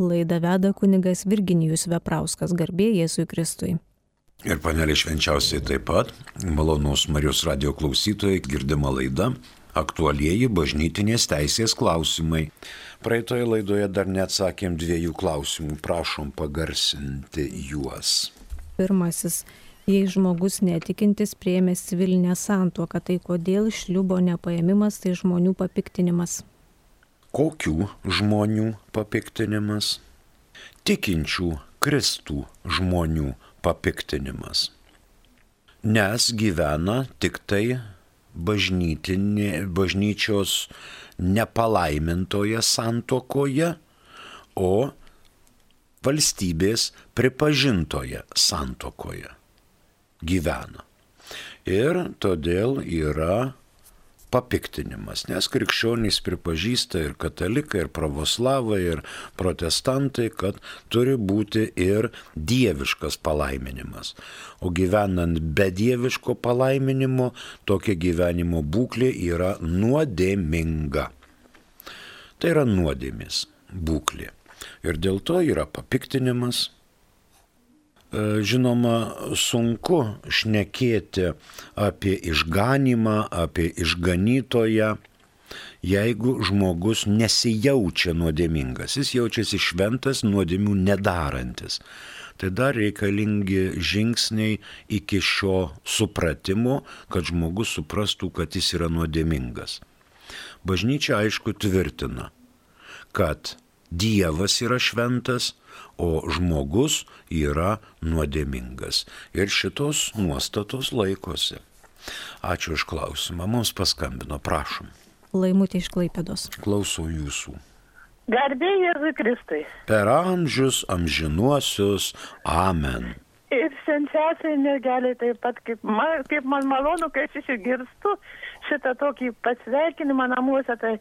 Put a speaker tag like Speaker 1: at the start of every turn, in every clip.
Speaker 1: Laida veda kunigas Virginijus Veprauskas garbė Jėzui Kristui.
Speaker 2: Ir panelė švenčiausiai taip pat, malonus Marijos radio klausytojai, girdima laida, aktualieji bažnytinės teisės klausimai. Praeitoje laidoje dar neatsakėm dviejų klausimų, prašom pagarsinti juos.
Speaker 1: Pirmasis. Jei žmogus netikintis prieimė civilinę santuoką, tai kodėl šliubo nepaėmimas tai žmonių papiktinimas?
Speaker 2: Kokių žmonių papiktinimas? Tikinčių Kristų žmonių papiktinimas. Nes gyvena tik tai bažnyčios nepalaimintoje santokoje, o valstybės pripažintoje santokoje gyvena. Ir todėl yra papiktinimas, nes krikščionys pripažįsta ir katalikai, ir pravoslavai, ir protestantai, kad turi būti ir dieviškas palaiminimas. O gyvenant be dieviško palaiminimo, tokia gyvenimo būklė yra nuodėminga. Tai yra nuodėmis būklė. Ir dėl to yra papiktinimas, žinoma, sunku šnekėti apie išganimą, apie išganytoją, jeigu žmogus nesijaučia nuodėmingas, jis jaučiasi šventas, nuodėmių nedarantis. Tai dar reikalingi žingsniai iki šio supratimo, kad žmogus suprastų, kad jis yra nuodėmingas. Bažnyčia aišku tvirtina, kad Dievas yra šventas, o žmogus yra nuodėmingas. Ir šitos nuostatos laikosi. Ačiū už klausimą. Mums paskambino, prašom.
Speaker 1: Laimutė iš Klaipėdos.
Speaker 2: Klausau jūsų.
Speaker 3: Garbė Jėzui Kristui.
Speaker 2: Per amžius amžinuosius. Amen.
Speaker 3: Ir sensiausiai mergeliai taip pat, kaip man, kaip man malonu, kai aš išgirstu šitą tokį pasveikinimą namuose. Tai,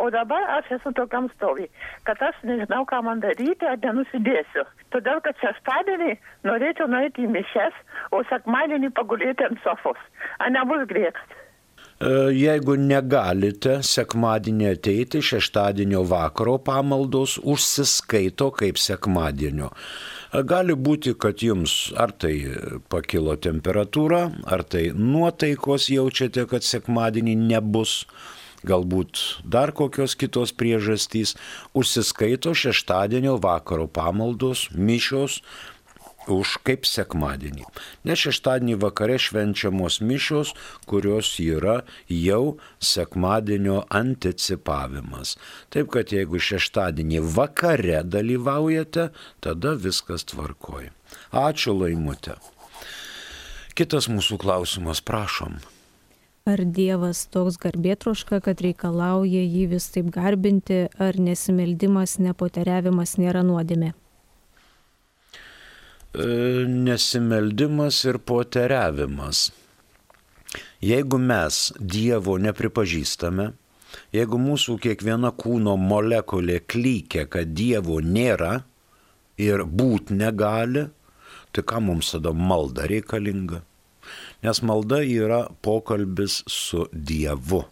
Speaker 3: o dabar aš esu tokiam stovi, kad aš nežinau, ką man daryti, ar nenusidėsiu. Todėl, kad šeštadienį norėčiau nueiti į mišes, o sekmadienį pagulėti ant sofos. Ar nebus grėkas?
Speaker 2: E, jeigu negalite sekmadienį ateiti, šeštadienio vakaro pamaldos užsiskaito kaip sekmadienio. Gali būti, kad jums ar tai pakilo temperatūra, ar tai nuotaikos jaučiate, kad sekmadienį nebus galbūt dar kokios kitos priežastys, užsiskaito šeštadienio vakaro pamaldos, mišios, už kaip sekmadienį. Nes šeštadienį vakare švenčiamos mišios, kurios yra jau sekmadienio anticipavimas. Taip kad jeigu šeštadienį vakare dalyvaujate, tada viskas tvarkoja. Ačiū laimutė. Kitas mūsų klausimas, prašom.
Speaker 1: Ar Dievas toks garbėtroška, kad reikalauja jį vis taip garbinti, ar nesimeldimas, nepoteriavimas nėra nuodėmė?
Speaker 2: E, nesimeldimas ir poteriavimas. Jeigu mes Dievo nepripažįstame, jeigu mūsų kiekviena kūno molekulė klykia, kad Dievo nėra ir būt negali, tai ką mums tada malda reikalinga? Nes malda yra pokalbis su Dievu.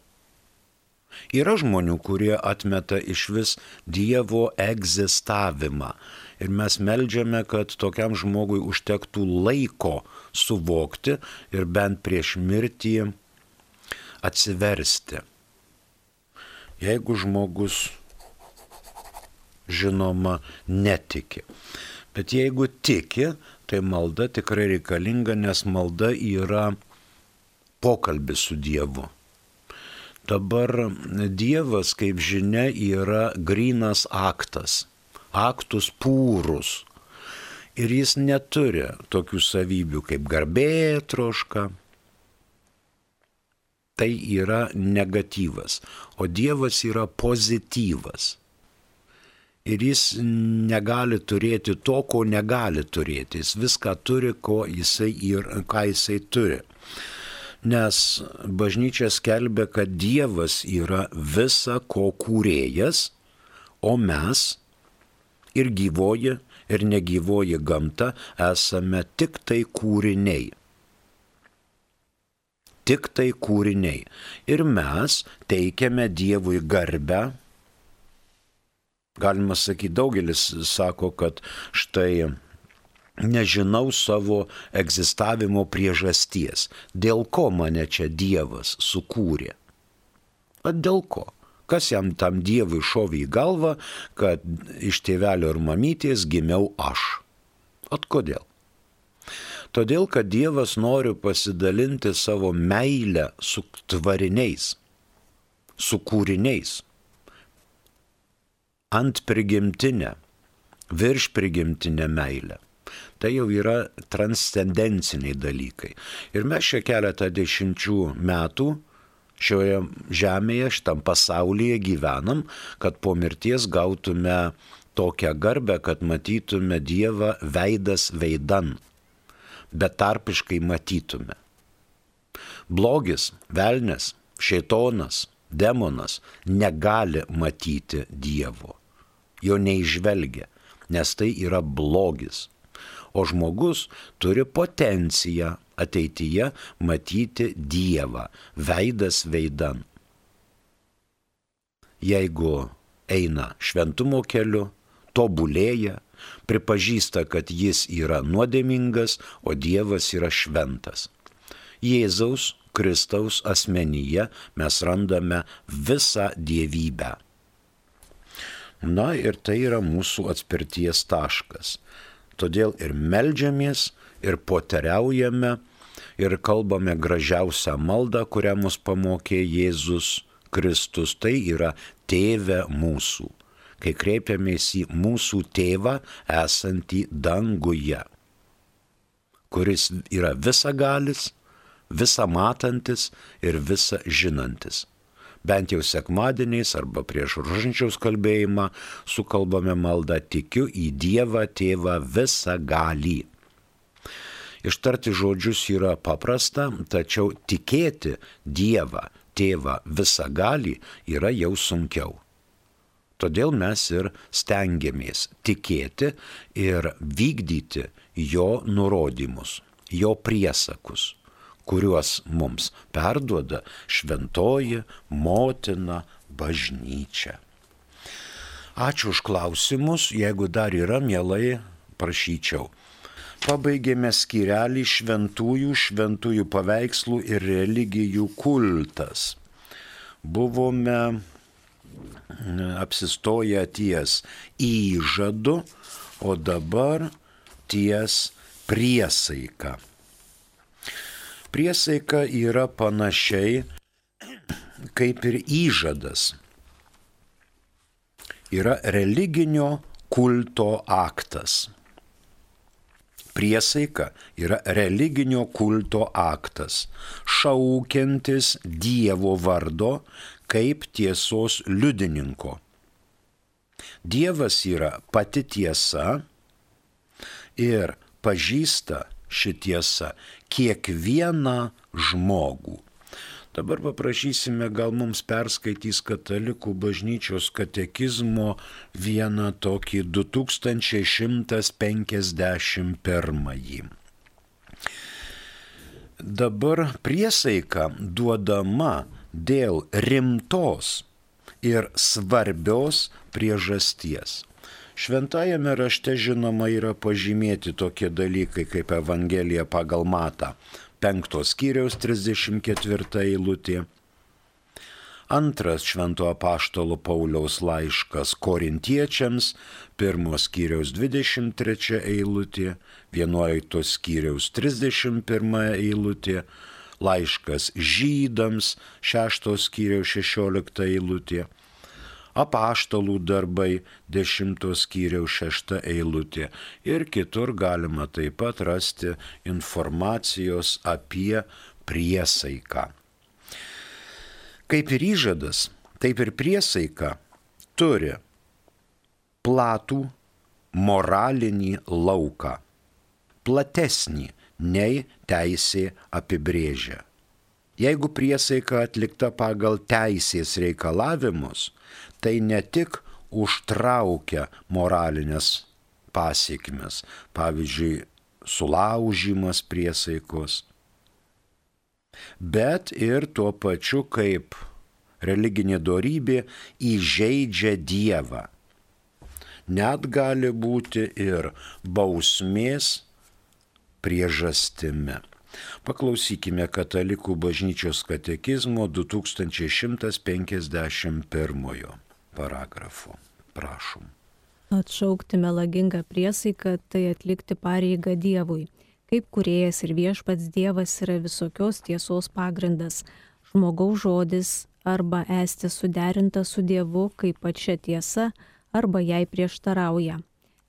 Speaker 2: Yra žmonių, kurie atmeta iš vis Dievo egzistavimą Ir mes melžiame, kad tokiam žmogui užtektų laiko suvokti ir bent prieš mirtį atsiversti. Jeigu žmogus, žinoma, netiki. Bet jeigu tiki, tai malda tikrai reikalinga, nes malda yra pokalbis su Dievu. Dabar Dievas, kaip žinia, yra grinas aktas aktus pūrus. Ir jis neturi tokių savybių kaip garbė troška. Tai yra negatyvas, o Dievas yra pozityvas. Ir jis negali turėti to, ko negali turėti. Jis viską turi, ko jisai ir ką jisai turi. Nes bažnyčia skelbia, kad Dievas yra visa ko kūrėjas, o mes ir gyvoji, ir negyvoji gamta esame tik tai kūriniai. Tik tai kūriniai. Ir mes teikiame Dievui garbę, Galima sakyti, daugelis sako, kad štai nežinau savo egzistavimo priežasties, dėl ko mane čia Dievas sukūrė. At dėl ko? Kas jam tam Dievui šovė į galvą, kad iš tėvelio ir mamytės gimiau aš? At kodėl? Todėl, kad Dievas nori pasidalinti savo meilę su tvariniais, su kūriniais, ant prigimtinę, virš prigimtinę meilę tai jau yra transcendenciniai dalykai. Ir mes šią keletą dešimčių metų šioje žemėje, šitam pasaulyje gyvenam, kad po mirties gautume tokią garbę, kad matytume Dievą veidas veidan, betarpiškai matytume. Blogis, velnes, šeitonas, demonas negali matyti Dievo, jo neižvelgia, nes tai yra blogis o žmogus turi potenciją ateityje matyti Dievą, veidas veidan. Jeigu eina šventumo keliu, tobulėja, pripažįsta, kad jis yra nuodėmingas, o Dievas yra šventas. Jėzaus Kristaus asmenyje mes randame visą dievybę. Na ir tai yra mūsų atspirties taškas. Todėl ir melžiamės, ir poteriaujame, ir kalbame gražiausią maldą, kurią mus pamokė Jėzus Kristus. Tai yra tėvė mūsų, kai kreipiamės į mūsų tėvą esantį danguje, kuris yra visagalis, visą matantis ir visą žinantis bent jau sekmadieniais arba prieš rožančiaus kalbėjimą sukalbame maldą tikiu į Dievą tėvą visą galį. Ištarti žodžius yra paprasta, tačiau tikėti Dievą tėvą visą galį yra jau sunkiau. Todėl mes ir stengiamės tikėti ir vykdyti jo nurodymus, jo priesakus kuriuos mums perduoda šventoji motina bažnyčia. Ačiū už klausimus, jeigu dar yra, mielai prašyčiau. Pabaigėme skirelį šventųjų, šventųjų paveikslų ir religijų kultas. Buvome apsistoję ties įžadu, o dabar ties priesaika. Priesaika yra panašiai kaip ir įžadas. Yra religinio kulto aktas. Priesaika yra religinio kulto aktas, šaukiantis Dievo vardo kaip tiesos liudininko. Dievas yra pati tiesa ir pažįsta šitiesa kiekvieną žmogų. Dabar paprašysime, gal mums perskaitys katalikų bažnyčios katekizmo vieną tokį 2151. Dabar priesaika duodama dėl rimtos ir svarbios priežasties. Šventajame rašte žinoma yra pažymėti tokie dalykai kaip Evangelija pagal Matą, 5 skyriaus 34 eilutė. Antras Švento apaštalo Pauliaus laiškas korintiečiams, 1 skyriaus 23 eilutė, 11 skyriaus 31 eilutė, laiškas žydams, 6 skyriaus 16 eilutė apaštalų darbai 10 skyriaus 6 eilutė. Ir kitur galima taip pat rasti informacijos apie priesaiką. Kaip ir įžadas, taip ir priesaika turi platų moralinį lauką, platesnį nei teisė apibrėžia. Jeigu priesaika atlikta pagal teisės reikalavimus, tai ne tik užtraukia moralinės pasiekmes, pavyzdžiui, sulaužimas priesaikos, bet ir tuo pačiu kaip religinė darybė įžeidžia Dievą, net gali būti ir bausmės priežastimi. Paklausykime Katalikų bažnyčios katekizmo 2151 paragrafo. Prašom.
Speaker 1: Atšaukti melagingą priesaiką tai atlikti pareigą Dievui. Kaip kuriejas ir viešpats Dievas yra visokios tiesos pagrindas. Žmogaus žodis arba esti suderinta su Dievu kaip pačia tiesa, arba jai prieštarauja.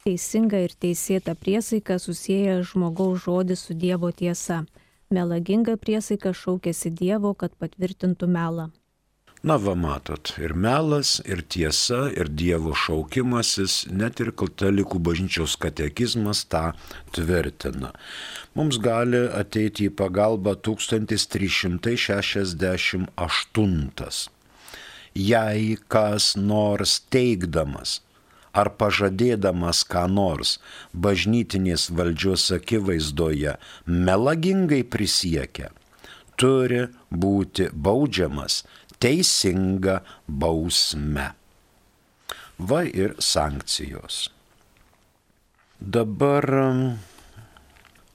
Speaker 1: Teisinga ir teisėta priesaika susiję žmogaus žodį su Dievo tiesa. Melaginga priesaika šaukėsi Dievo, kad patvirtintų melą.
Speaker 2: Na, va matot, ir melas, ir tiesa, ir Dievo šaukimasis, net ir katalikų bažnyčios katekizmas tą tvirtina. Mums gali ateiti į pagalbą 1368. Jei kas nors teikdamas ar pažadėdamas ką nors bažnytinės valdžios akivaizdoje melagingai prisiekia, turi būti baudžiamas teisinga bausme. Va ir sankcijos. Dabar um,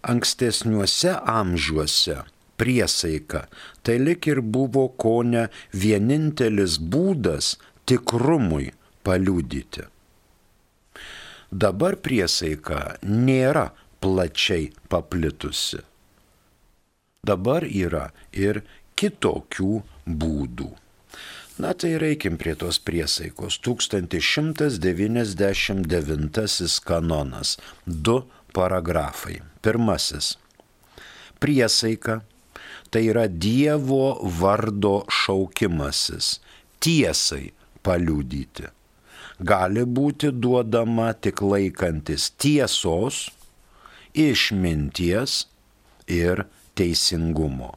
Speaker 2: ankstesniuose amžiuose priesaika tai lik ir buvo ko ne vienintelis būdas tikrumui paliudyti. Dabar priesaika nėra plačiai paplitusi. Dabar yra ir kitokių būdų. Na tai reikim prie tos priesaikos. 1199 kanonas. Du paragrafai. Pirmasis. Priesaika tai yra Dievo vardo šaukimasis. Tiesai paliudyti. Gali būti duodama tik laikantis tiesos, išminties ir teisingumo.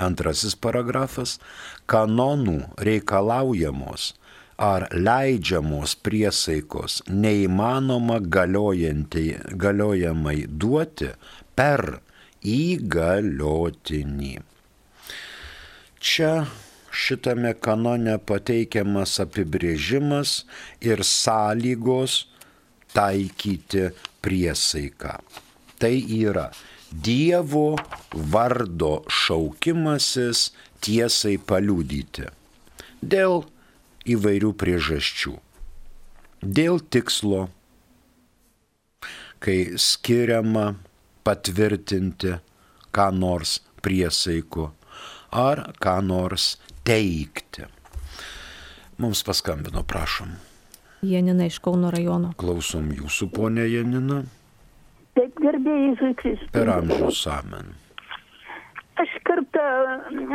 Speaker 2: Antrasis paragrafas - kanonų reikalaujamos ar leidžiamos priesaikos neįmanoma galiojamai duoti per įgaliotinį. Čia šitame kanone pateikiamas apibrėžimas ir sąlygos taikyti priesaiką. Tai yra Dievo vardo šaukimasis tiesai paliudyti. Dėl įvairių priežasčių. Dėl tikslo, kai skiriama patvirtinti ką nors priesaiku ar ką nors teikti. Mums paskambino, prašom.
Speaker 1: Janina iš Kauno rajono.
Speaker 2: Klausom jūsų, ponė Janina.
Speaker 4: Taip gerbėjai Jėzui Kristui.
Speaker 2: Per amžius amen.
Speaker 4: Aš kartą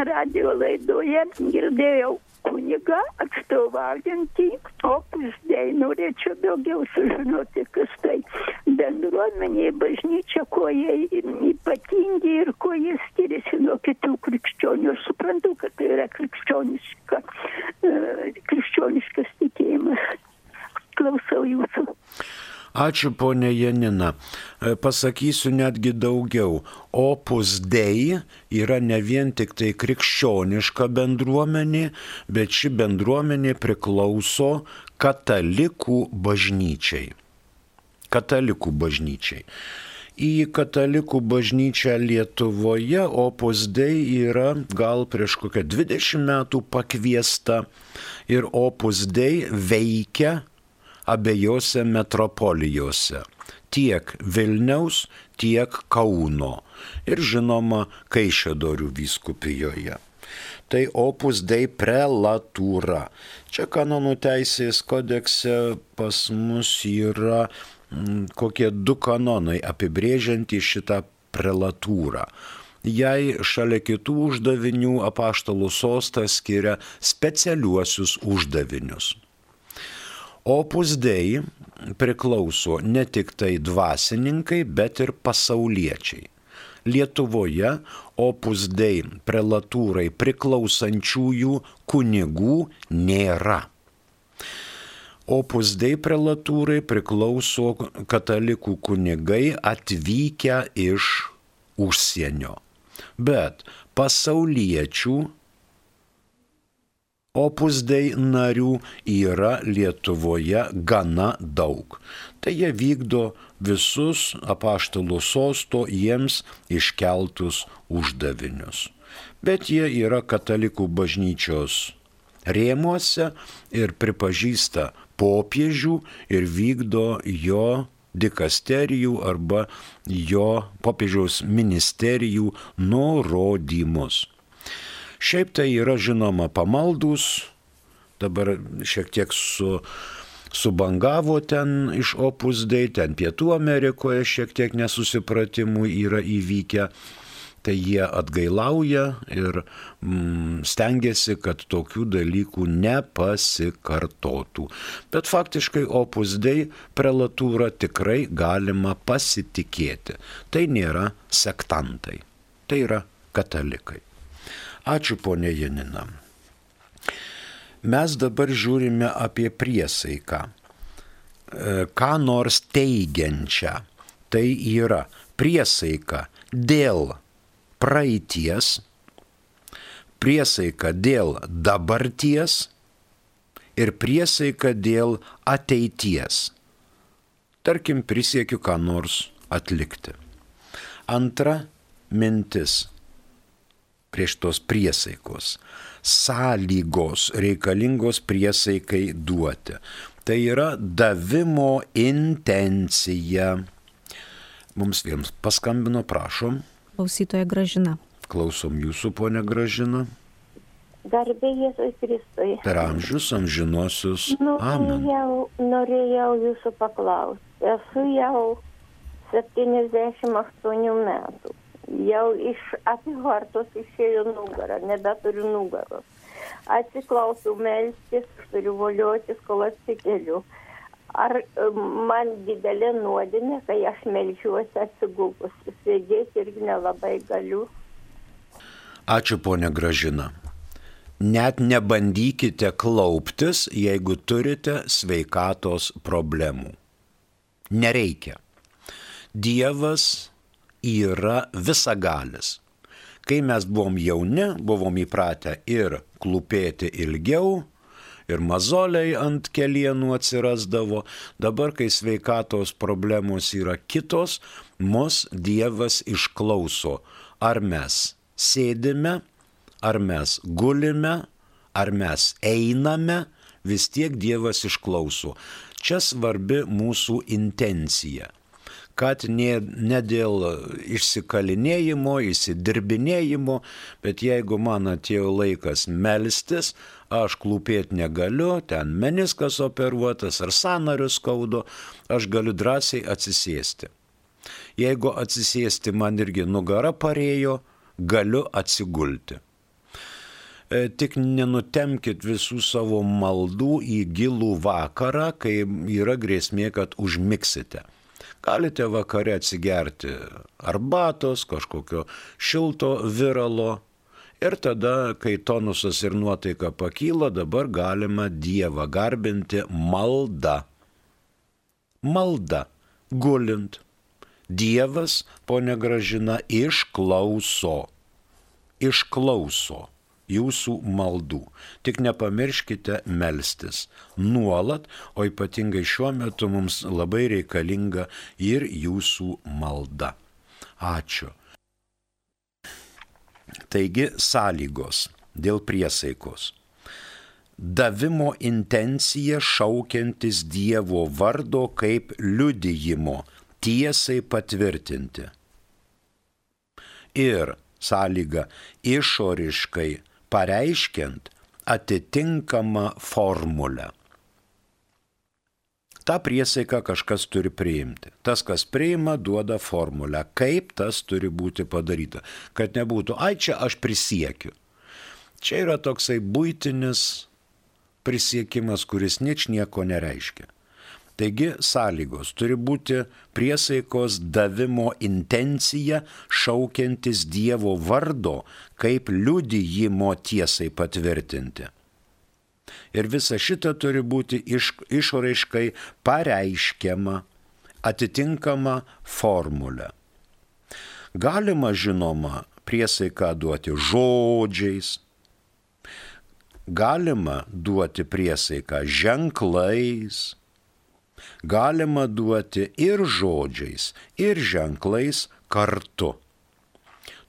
Speaker 4: radio laidoje girdėjau kunigą atstovaujantį opus dei. Norėčiau daugiau sužinoti, kas tai bendruomenė, bažnyčia, kuo jie ypatingi ir kuo jie skiriasi nuo kitų krikščionių. Aš suprantu, kad tai yra krikščioniška, krikščioniškas tikėjimas. Klausau jūsų.
Speaker 2: Ačiū ponė Janina. E, pasakysiu netgi daugiau. Opus Dei yra ne vien tik tai krikščioniška bendruomenė, bet ši bendruomenė priklauso katalikų bažnyčiai. Katalikų bažnyčiai. Į katalikų bažnyčią Lietuvoje Opus Dei yra gal prieš kokią 20 metų pakviesta ir Opus Dei veikia abiejose metropolijose - tiek Vilniaus, tiek Kauno ir žinoma Kaišėdorių vyskupijoje. Tai opus dei prelatūra. Čia kanonų teisės kodekse pas mus yra m, kokie du kanonai apibrėžiantys šitą prelatūrą jai šalia kitų uždavinių apaštalų sostas skiria specialiuosius uždavinius. Opus Dei priklauso ne tik tai dvasininkai, bet ir pasauliečiai. Lietuvoje Opus Dei prelatūrai priklausančiųjų kunigų nėra. Opus Dei prelatūrai priklauso katalikų kunigai atvykę iš užsienio. Bet pasauliečių Opus Dei narių yra Lietuvoje gana daug. Tai jie vykdo visus apaštalų sosto jiems iškeltus uždavinius. Bet jie yra katalikų bažnyčios rėmuose ir pripažįsta popiežių ir vykdo jo dikasterijų arba jo popiežiaus ministerijų nurodymus. Šiaip tai yra žinoma pamaldus, dabar šiek tiek su, subangavo ten iš Opus Dei, ten Pietų Amerikoje šiek tiek nesusipratimų yra įvykę tai jie atgailauja ir mm, stengiasi, kad tokių dalykų nepasikartotų. Bet faktiškai Opus Dei prelatūrą tikrai galima pasitikėti. Tai nėra sektantai, tai yra katalikai. Ačiū ponė Janina. Mes dabar žiūrime apie priesaiką. E, ką nors teigiančią. Tai yra priesaika dėl praeities, priesaika dėl dabarties ir priesaika dėl ateities. Tarkim, prisiekiu ką nors atlikti. Antra mintis prieš tos priesaikos. Sąlygos reikalingos priesaikai duoti. Tai yra davimo intencija. Mums vienas paskambino, prašom.
Speaker 1: Klausytoja Gražina.
Speaker 2: Klausom jūsų, ponė Gražina.
Speaker 5: Garbė Jėzui Kristui.
Speaker 2: Per amžius amžinosius.
Speaker 5: Nu,
Speaker 2: Amen.
Speaker 5: Jau norėjau jūsų paklausti. Esu jau 78 metų. Jau iš apyvartos išėjo nugarą, nebeturiu nugaros. Atsiklausiu melstis, turiu voliotis, kol atsikeliu. Ar man didelė nuodėmė, kai aš melžiuosi atsigugus. Sėdėti irgi nelabai galiu.
Speaker 2: Ačiū, ponė Gražina. Net nebandykite klauptis, jeigu turite sveikatos problemų. Nereikia. Dievas yra visagalis. Kai mes buvom jauni, buvom įpratę ir klūpėti ilgiau, ir mazoliai ant kelienų atsirasdavo. Dabar, kai sveikatos problemos yra kitos, mus Dievas išklauso. Ar mes sėdime, ar mes gulime, ar mes einame, vis tiek Dievas išklauso. Čia svarbi mūsų intencija kad ne, ne dėl išsikalinėjimo, įsidirbinėjimo, bet jeigu man atėjo laikas melstis, aš klūpėti negaliu, ten meniskas operuotas ar sanarius skaudo, aš galiu drąsiai atsisėsti. Jeigu atsisėsti man irgi nugara parėjo, galiu atsigulti. E, tik nenutemkit visų savo maldų į gilų vakarą, kai yra grėsmė, kad užmiksite. Galite vakare atsigerti arbatos, kažkokio šilto viralo. Ir tada, kai tonusas ir nuotaika pakyla, dabar galima Dievą garbinti malda. Malda, gulint. Dievas, ponė Gražina, išklauso. Išklauso jūsų maldų. Tik nepamirškite melstis nuolat, o ypatingai šiuo metu mums labai reikalinga ir jūsų malda. Ačiū. Taigi sąlygos dėl priesaikos. Davimo intencija šaukiantis Dievo vardo kaip liudijimo tiesai patvirtinti. Ir sąlyga išoriškai pareiškiant atitinkamą formulę. Ta priesaiką kažkas turi priimti. Tas, kas priima, duoda formulę, kaip tas turi būti padaryta. Kad nebūtų, ai čia aš prisiekiu. Čia yra toksai būtinis prisiekimas, kuris nič nieko nereiškia. Taigi sąlygos turi būti priesaikos davimo intencija šaukiantis Dievo vardo kaip liudijimo tiesai patvirtinti. Ir visa šita turi būti iš, išoraiškai pareiškiama atitinkama formulė. Galima žinoma priesaiką duoti žodžiais, galima duoti priesaiką ženklais, galima duoti ir žodžiais, ir ženklais kartu.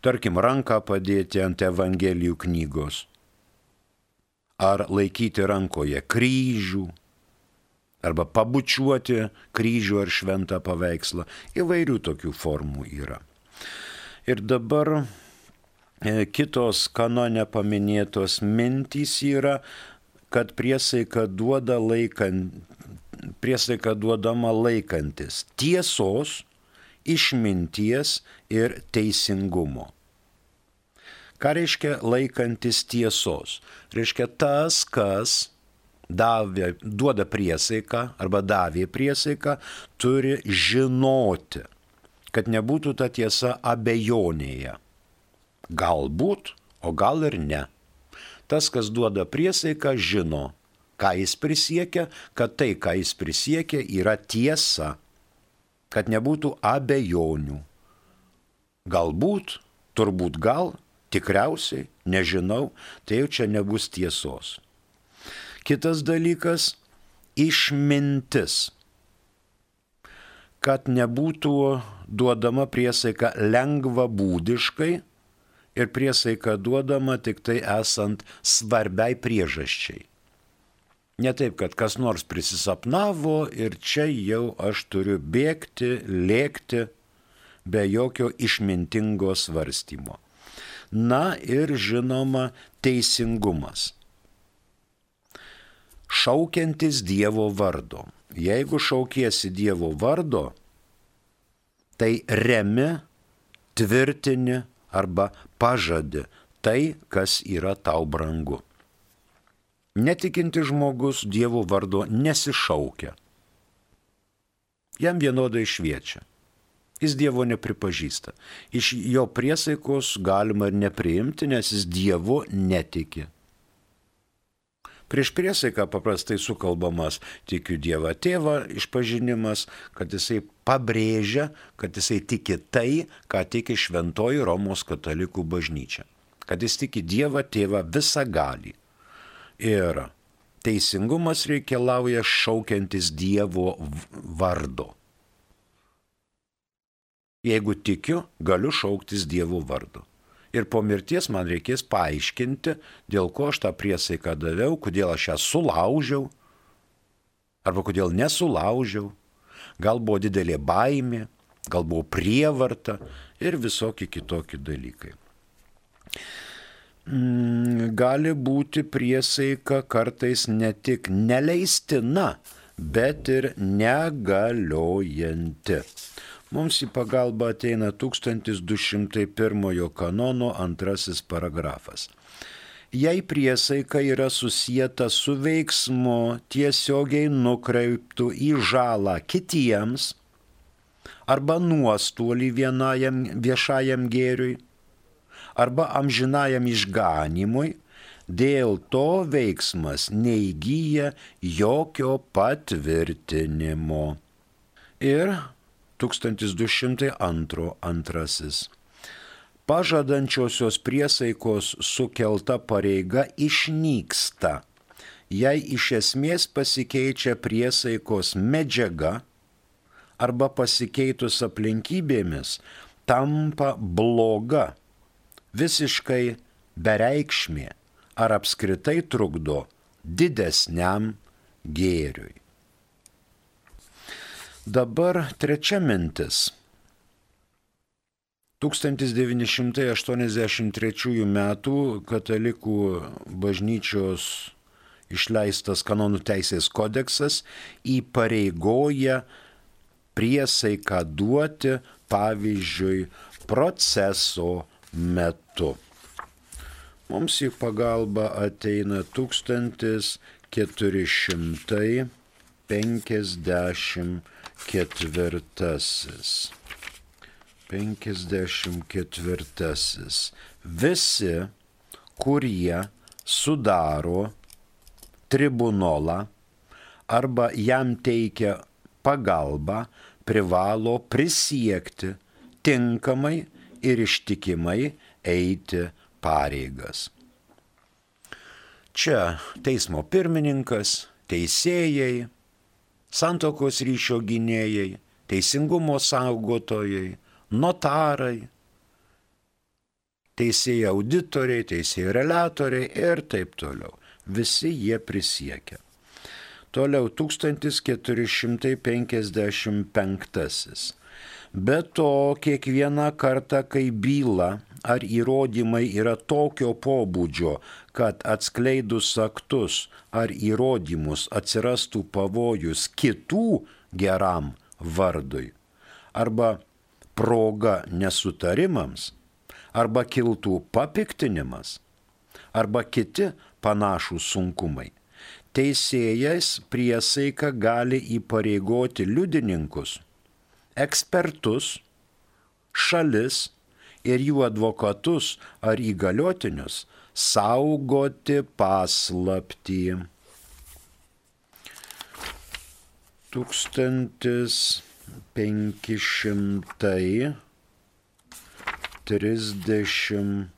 Speaker 2: Tarkim, ranką padėti ant Evangelijų knygos, ar laikyti rankoje kryžių, arba pabučiuoti kryžių ar šventą paveikslą. Įvairių tokių formų yra. Ir dabar E, kitos kanone paminėtos mintys yra, kad priesaika duoda laikant, priesaika duodama laikantis tiesos, išminties ir teisingumo. Ką reiškia laikantis tiesos? Reiškia tas, kas davė, duoda priesaiką arba davė priesaiką, turi žinoti, kad nebūtų ta tiesa abejonėje Galbūt, o gal ir ne. Tas, kas duoda priesaiką, žino, ką jis prisiekia, kad tai, ką jis prisiekia, yra tiesa, kad nebūtų abejonių. Galbūt, turbūt gal, tikriausiai, nežinau, tai jau čia nebus tiesos. Kitas dalykas - išmintis. Kad nebūtų duodama priesaika lengva būdiškai, ir priesaika duodama tik tai esant svarbiai priežasčiai. Ne taip, kad kas nors prisisapnavo ir čia jau aš turiu bėgti, lėkti be jokio išmintingo svarstymo. Na ir žinoma teisingumas. Šaukiantis Dievo vardo. Jeigu šaukiesi Dievo vardo, tai remi, tvirtini, arba pažadi tai, kas yra tau brangu. Netikinti žmogus Dievo vardo nesišaukia. Jam vienodai šviečia. Jis Dievo nepripažįsta. Iš jo priesaikos galima ir nepriimti, nes jis Dievu netiki. Prieš priesaiką paprastai sukalbamas tikiu Dievą tėvą išpažinimas, kad jisai pabrėžia, kad jisai tiki tai, ką tiki šventoji Romos katalikų bažnyčia. Kad jis tiki Dievą tėvą visą gali. Ir teisingumas reikalauja šaukiantis Dievo vardo. Jeigu tikiu, galiu šauktis Dievo vardu ir po mirties man reikės paaiškinti, dėl ko aš tą priesaiką daviau, kodėl aš ją sulaužiau, arba kodėl nesulaužiau. Gal buvo didelė baimė, gal buvo prievarta ir visokie kitokie dalykai. Mm, gali būti priesaika kartais ne tik neleistina, bet ir negaliojanti. Mums į pagalbą ateina 1201 kanono antrasis paragrafas. Jei priesaika yra susijęta su veiksmu tiesiogiai nukreiptų į žalą kitiems arba nuostolį vienajam viešajam gėriui arba amžinajam išganimui, dėl to veiksmas neįgyja jokio patvirtinimo. Ir 1202 antrasis. Pažadančiosios priesaikos sukelta pareiga išnyksta, jei iš esmės pasikeičia priesaikos medžiaga arba pasikeitus aplinkybėmis tampa bloga, visiškai bereikšmė ar apskritai trukdo didesniam gėriui. Dabar trečia mintis. 1983 m. katalikų bažnyčios išleistas kanonų teisės kodeksas įpareigoja priesaiką duoti, pavyzdžiui, proceso metu. Mums į pagalbą ateina 1450 ketvirtasis. 54. Visi, kurie sudaro tribunolą arba jam teikia pagalbą, privalo prisiekti tinkamai ir ištikimai eiti pareigas. Čia teismo pirmininkas, teisėjai, santokos ryšio gynėjai, teisingumo saugotojai, notarai, teisėjai auditoriai, teisėjai relatoriai ir taip toliau. Visi jie prisiekia. Toliau 1455. Be to, kiekvieną kartą, kai byla ar įrodymai yra tokio pobūdžio, kad atskleidus aktus ar įrodymus atsirastų pavojus kitų geram vardui arba proga nesutarimams, arba kiltų papiktinimas, arba kiti panašūs sunkumai. Teisėjas priesaika gali įpareigoti liudininkus, ekspertus, šalis ir jų advokatus ar įgaliotinius saugoti paslaptį. 1500 32.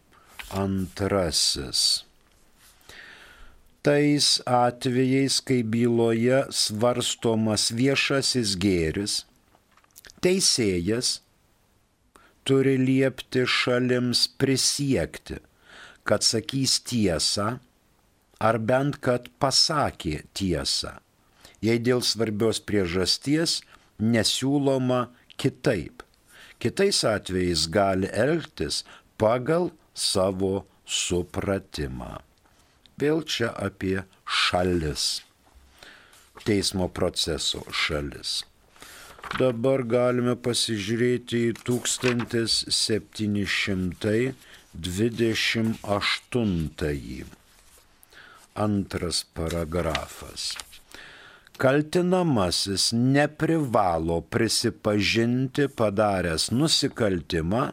Speaker 2: Tais atvejais, kai byloje svarstomas viešasis gėris, teisėjas turi liepti šalims prisiekti, kad sakys tiesą, ar bent kad pasakė tiesą, jei dėl svarbios priežasties nesiūloma kitaip kitais atvejais gali elgtis pagal savo supratimą. Vėl čia apie šalis, teismo proceso šalis. Dabar galime pasižiūrėti į 1728 antras paragrafas. Kaltinamasis neprivalo prisipažinti padaręs nusikaltimą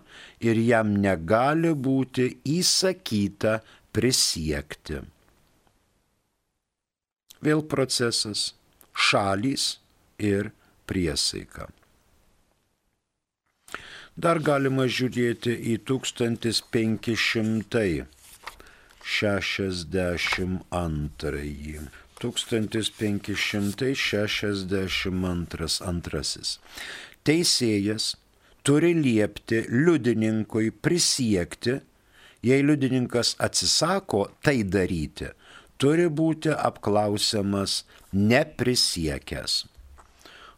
Speaker 2: ir jam negali būti įsakyta prisiekti. Vėl procesas - šalys ir priesaika. Dar galima žiūrėti į 1562 1562. Teisėjas turi liepti liudininkui prisiekti, jei liudininkas atsisako tai daryti, turi būti apklausiamas neprisiekęs.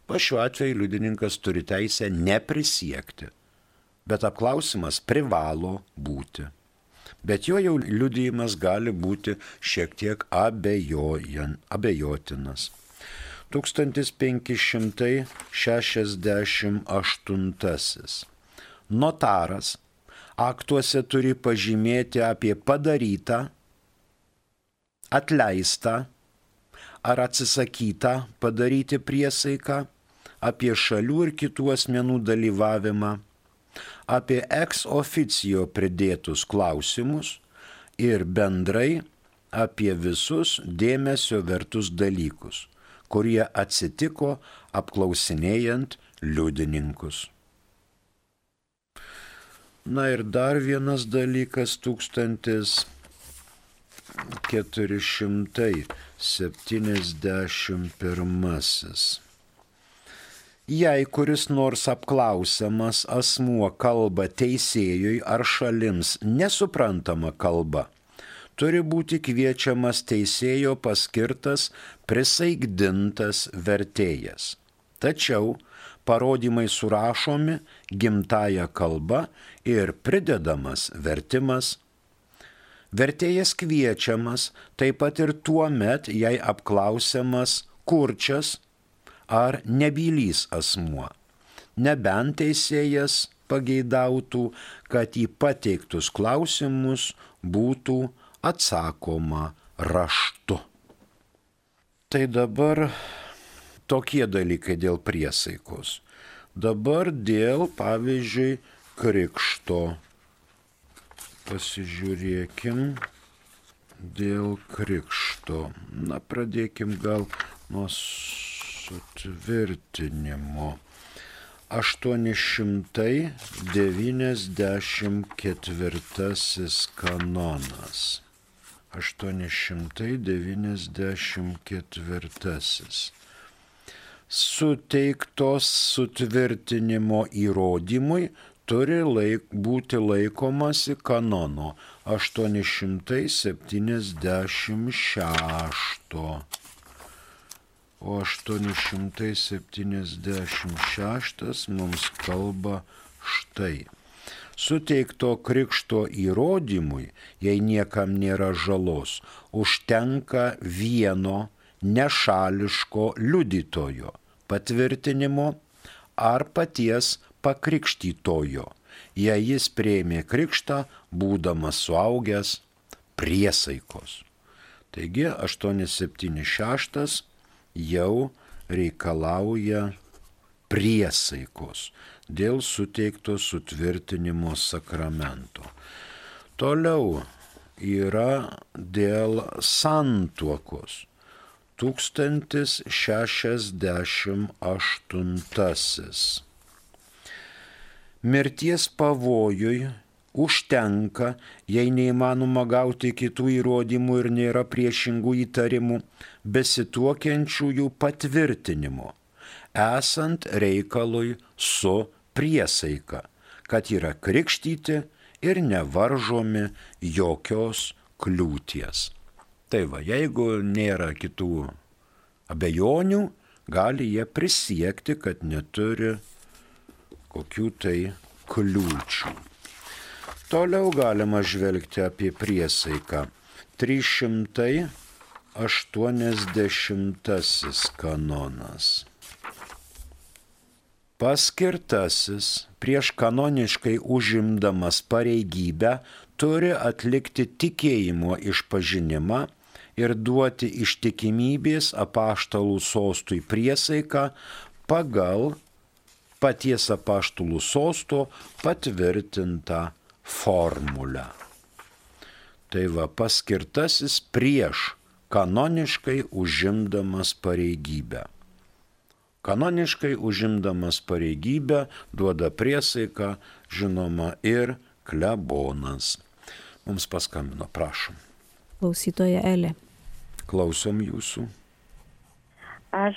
Speaker 2: Va šiuo atveju liudininkas turi teisę neprisiekti, bet apklausimas privalo būti bet jo jau liudijimas gali būti šiek tiek abejojan, abejotinas. 1568. Notaras aktuose turi pažymėti apie padarytą, atleistą ar atsisakytą padaryti priesaiką, apie šalių ir kitų asmenų dalyvavimą apie ex oficio pridėtus klausimus ir bendrai apie visus dėmesio vertus dalykus, kurie atsitiko apklausinėjant liudininkus. Na ir dar vienas dalykas 1471 jei kuris nors apklausiamas asmuo kalba teisėjui ar šalims nesuprantama kalba, turi būti kviečiamas teisėjo paskirtas prisaigdintas vertėjas. Tačiau parodymai surašomi gimtaja kalba ir pridedamas vertimas. Vertėjas kviečiamas taip pat ir tuo met, jei apklausiamas kurčias ar nebylys asmuo, nebent teisėjas pageidautų, kad į pateiktus klausimus būtų atsakoma raštu. Tai dabar tokie dalykai dėl priesaikos. Dabar dėl, pavyzdžiui, krikšto. Pasižiūrėkim dėl krikšto. Na, pradėkim gal nuo sutvirtinimo. 894 kanonas. 894. Suteiktos sutvirtinimo įrodymui turi laik, būti laikomasi kanono 876. O 876 mums kalba štai. Suteikto krikšto įrodymui, jei niekam nėra žalos, užtenka vieno nešališko liudytojo patvirtinimo ar paties pakrikštytojo, jei jis prieimė krikštą, būdamas suaugęs priesaikos. Taigi 876 jau reikalauja priesaikos dėl suteikto sutvirtinimo sakramento. Toliau yra dėl santuokos. 1068. Mirties pavojui užtenka, jei neįmanoma gauti kitų įrodymų ir nėra priešingų įtarimų, besituokiančiųjų patvirtinimo, esant reikalui su priesaika, kad yra krikštyti ir nevaržomi jokios kliūties. Tai va, jeigu nėra kitų abejonių, gali jie prisiekti, kad neturi kokių tai kliūčių. Toliau galima žvelgti apie priesaiką. 380 kanonas. Paskirtasis prieš kanoniškai užimdamas pareigybę turi atlikti tikėjimo išpažinimą ir duoti ištikimybės apaštalų sostui priesaiką pagal paties apaštulų sosto patvirtintą formulę. Tai va paskirtasis prieš kanoniškai užimdamas pareigybę. Kanoniškai užimdamas pareigybę duoda priesaiką, žinoma, ir klebonas. Mums paskambino, prašom.
Speaker 1: Klausytoja Elė.
Speaker 2: Klausom jūsų.
Speaker 6: Aš,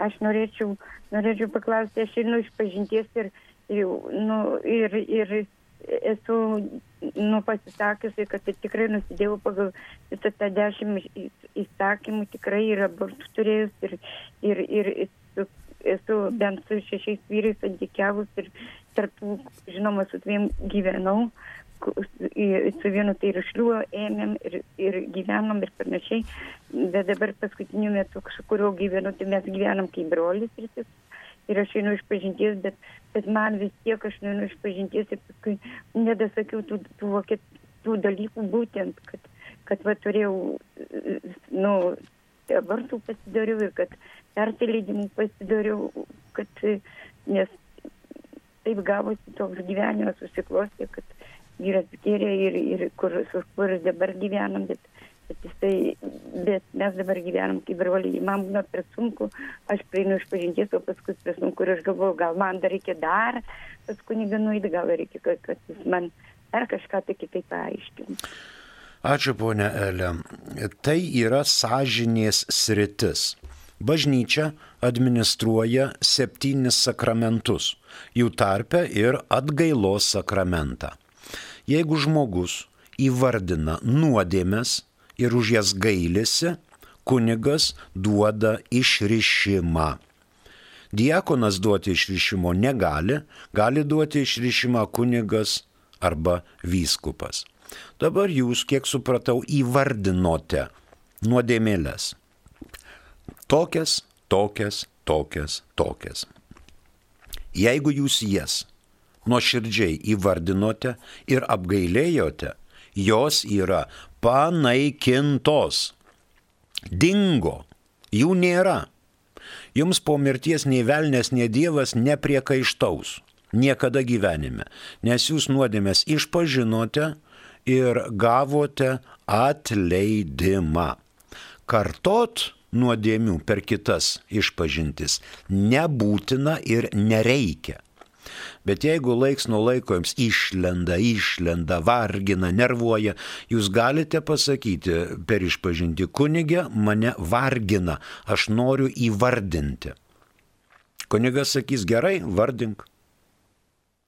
Speaker 6: aš norėčiau norėčiau paklausti, aš einu iš pažinties ir, ir, nu, ir, ir esu nu, pasisakiusi, kad tikrai nusidėjau pagal visą tą dešimt įsakymų, tikrai yra abortų turėjus ir, ir, ir esu, esu bent su šešiais vyrais santykiavus ir tarp, žinoma, su dviem gyvenau su vienu tai ir šliuo ėmėm ir, ir gyvenom ir panašiai, bet dabar paskutiniu metu, su kuriuo gyvenu, tai mes gyvenam kaip brolis ir jis ir aš einu iš pažinties, bet, bet man vis tiek aš einu iš pažinties ir paskui nedasakiau tų, tų, tų, tų dalykų būtent, kad, kad va turėjau, nu, abortų pasidariau ir kad persileidimų pasidariau, kad, nes taip gavosi toks gyvenimas susiklosti, kad vyras gėrė ir, ir kur, su kur dabar gyvenam, bet bet jisai, bet mes dabar gyvenam kaip broliai, man būna per sunku, aš prieinu iš pažinties, o paskui per sunku ir aš galvoju, gal man dar reikia dar pas kunigą nueiti, gal reikia, kad, kad jis man dar kažką tai kitaip paaiškintų.
Speaker 2: Ačiū, ponė Elė. Tai yra sąžinės sritis. Bažnyčia administruoja septynis sakramentus, jų tarpe ir atgailos sakramentą. Jeigu žmogus įvardina nuodėmės, ir už jas gailisi, kunigas duoda išrišimą. Diekonas duoti išrišimo negali, gali duoti išrišimą kunigas arba vyskupas. Dabar jūs, kiek supratau, įvardinote nuodėmėlės. Tokias, tokias, tokias, tokias. Jeigu jūs jas nuoširdžiai įvardinote ir apgailėjote, jos yra panaikintos. Dingo. Jų nėra. Jums po mirties nei velnės, nei Dievas nepriekaištaus. Niekada gyvenime. Nes jūs nuodėmės išpažinote ir gavote atleidimą. Kartot nuodėmių per kitas išpažintis nebūtina ir nereikia. Bet jeigu laiks nuo laiko jums išlenda, išlenda, vargina, nervuoja, jūs galite pasakyti per išpažinti kunigę, mane vargina, aš noriu įvardinti. Kunigas sakys gerai, vardink.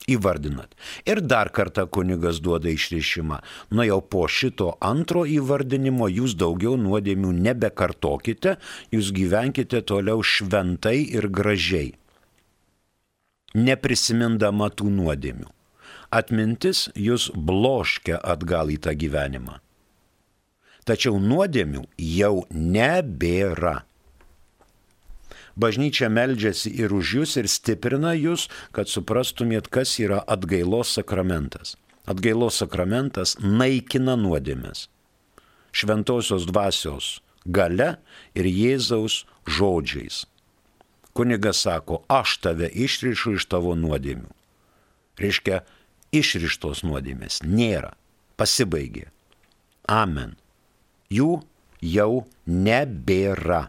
Speaker 2: Įvardinat. Ir dar kartą kunigas duoda išrišimą. Na jau po šito antro įvardinimo jūs daugiau nuodėmių nebekartokite, jūs gyvenkite toliau šventai ir gražiai neprisimindama tų nuodėmių. Atmintis jūs bloškia atgal į tą gyvenimą. Tačiau nuodėmių jau nebėra. Bažnyčia meldžiasi ir už jūs ir stiprina jūs, kad suprastumėt, kas yra atgailos sakramentas. Atgailos sakramentas naikina nuodėmės. Šventosios dvasios gale ir Jėzaus žodžiais kunigas sako, aš tave išrišu iš tavo nuodėmių. Reiškia, išrištos nuodėmės nėra, pasibaigė. Amen. Jų jau nebėra.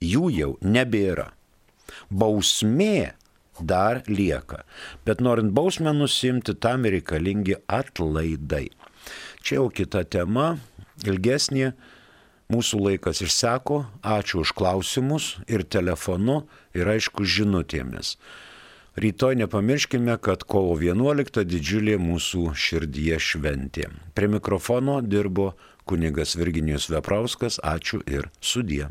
Speaker 2: Jų jau nebėra. Bausmė dar lieka. Bet norint bausmę nusimti, tam reikalingi atlaidai. Čia jau kita tema, ilgesnė Mūsų laikas išseko, ačiū už klausimus ir telefonu ir aišku žinutėmis. Rytoj nepamirškime, kad kovo 11 didžiulė mūsų širdyje šventė. Prie mikrofono dirbo kunigas Virginijus Veprauskas, ačiū ir sudie.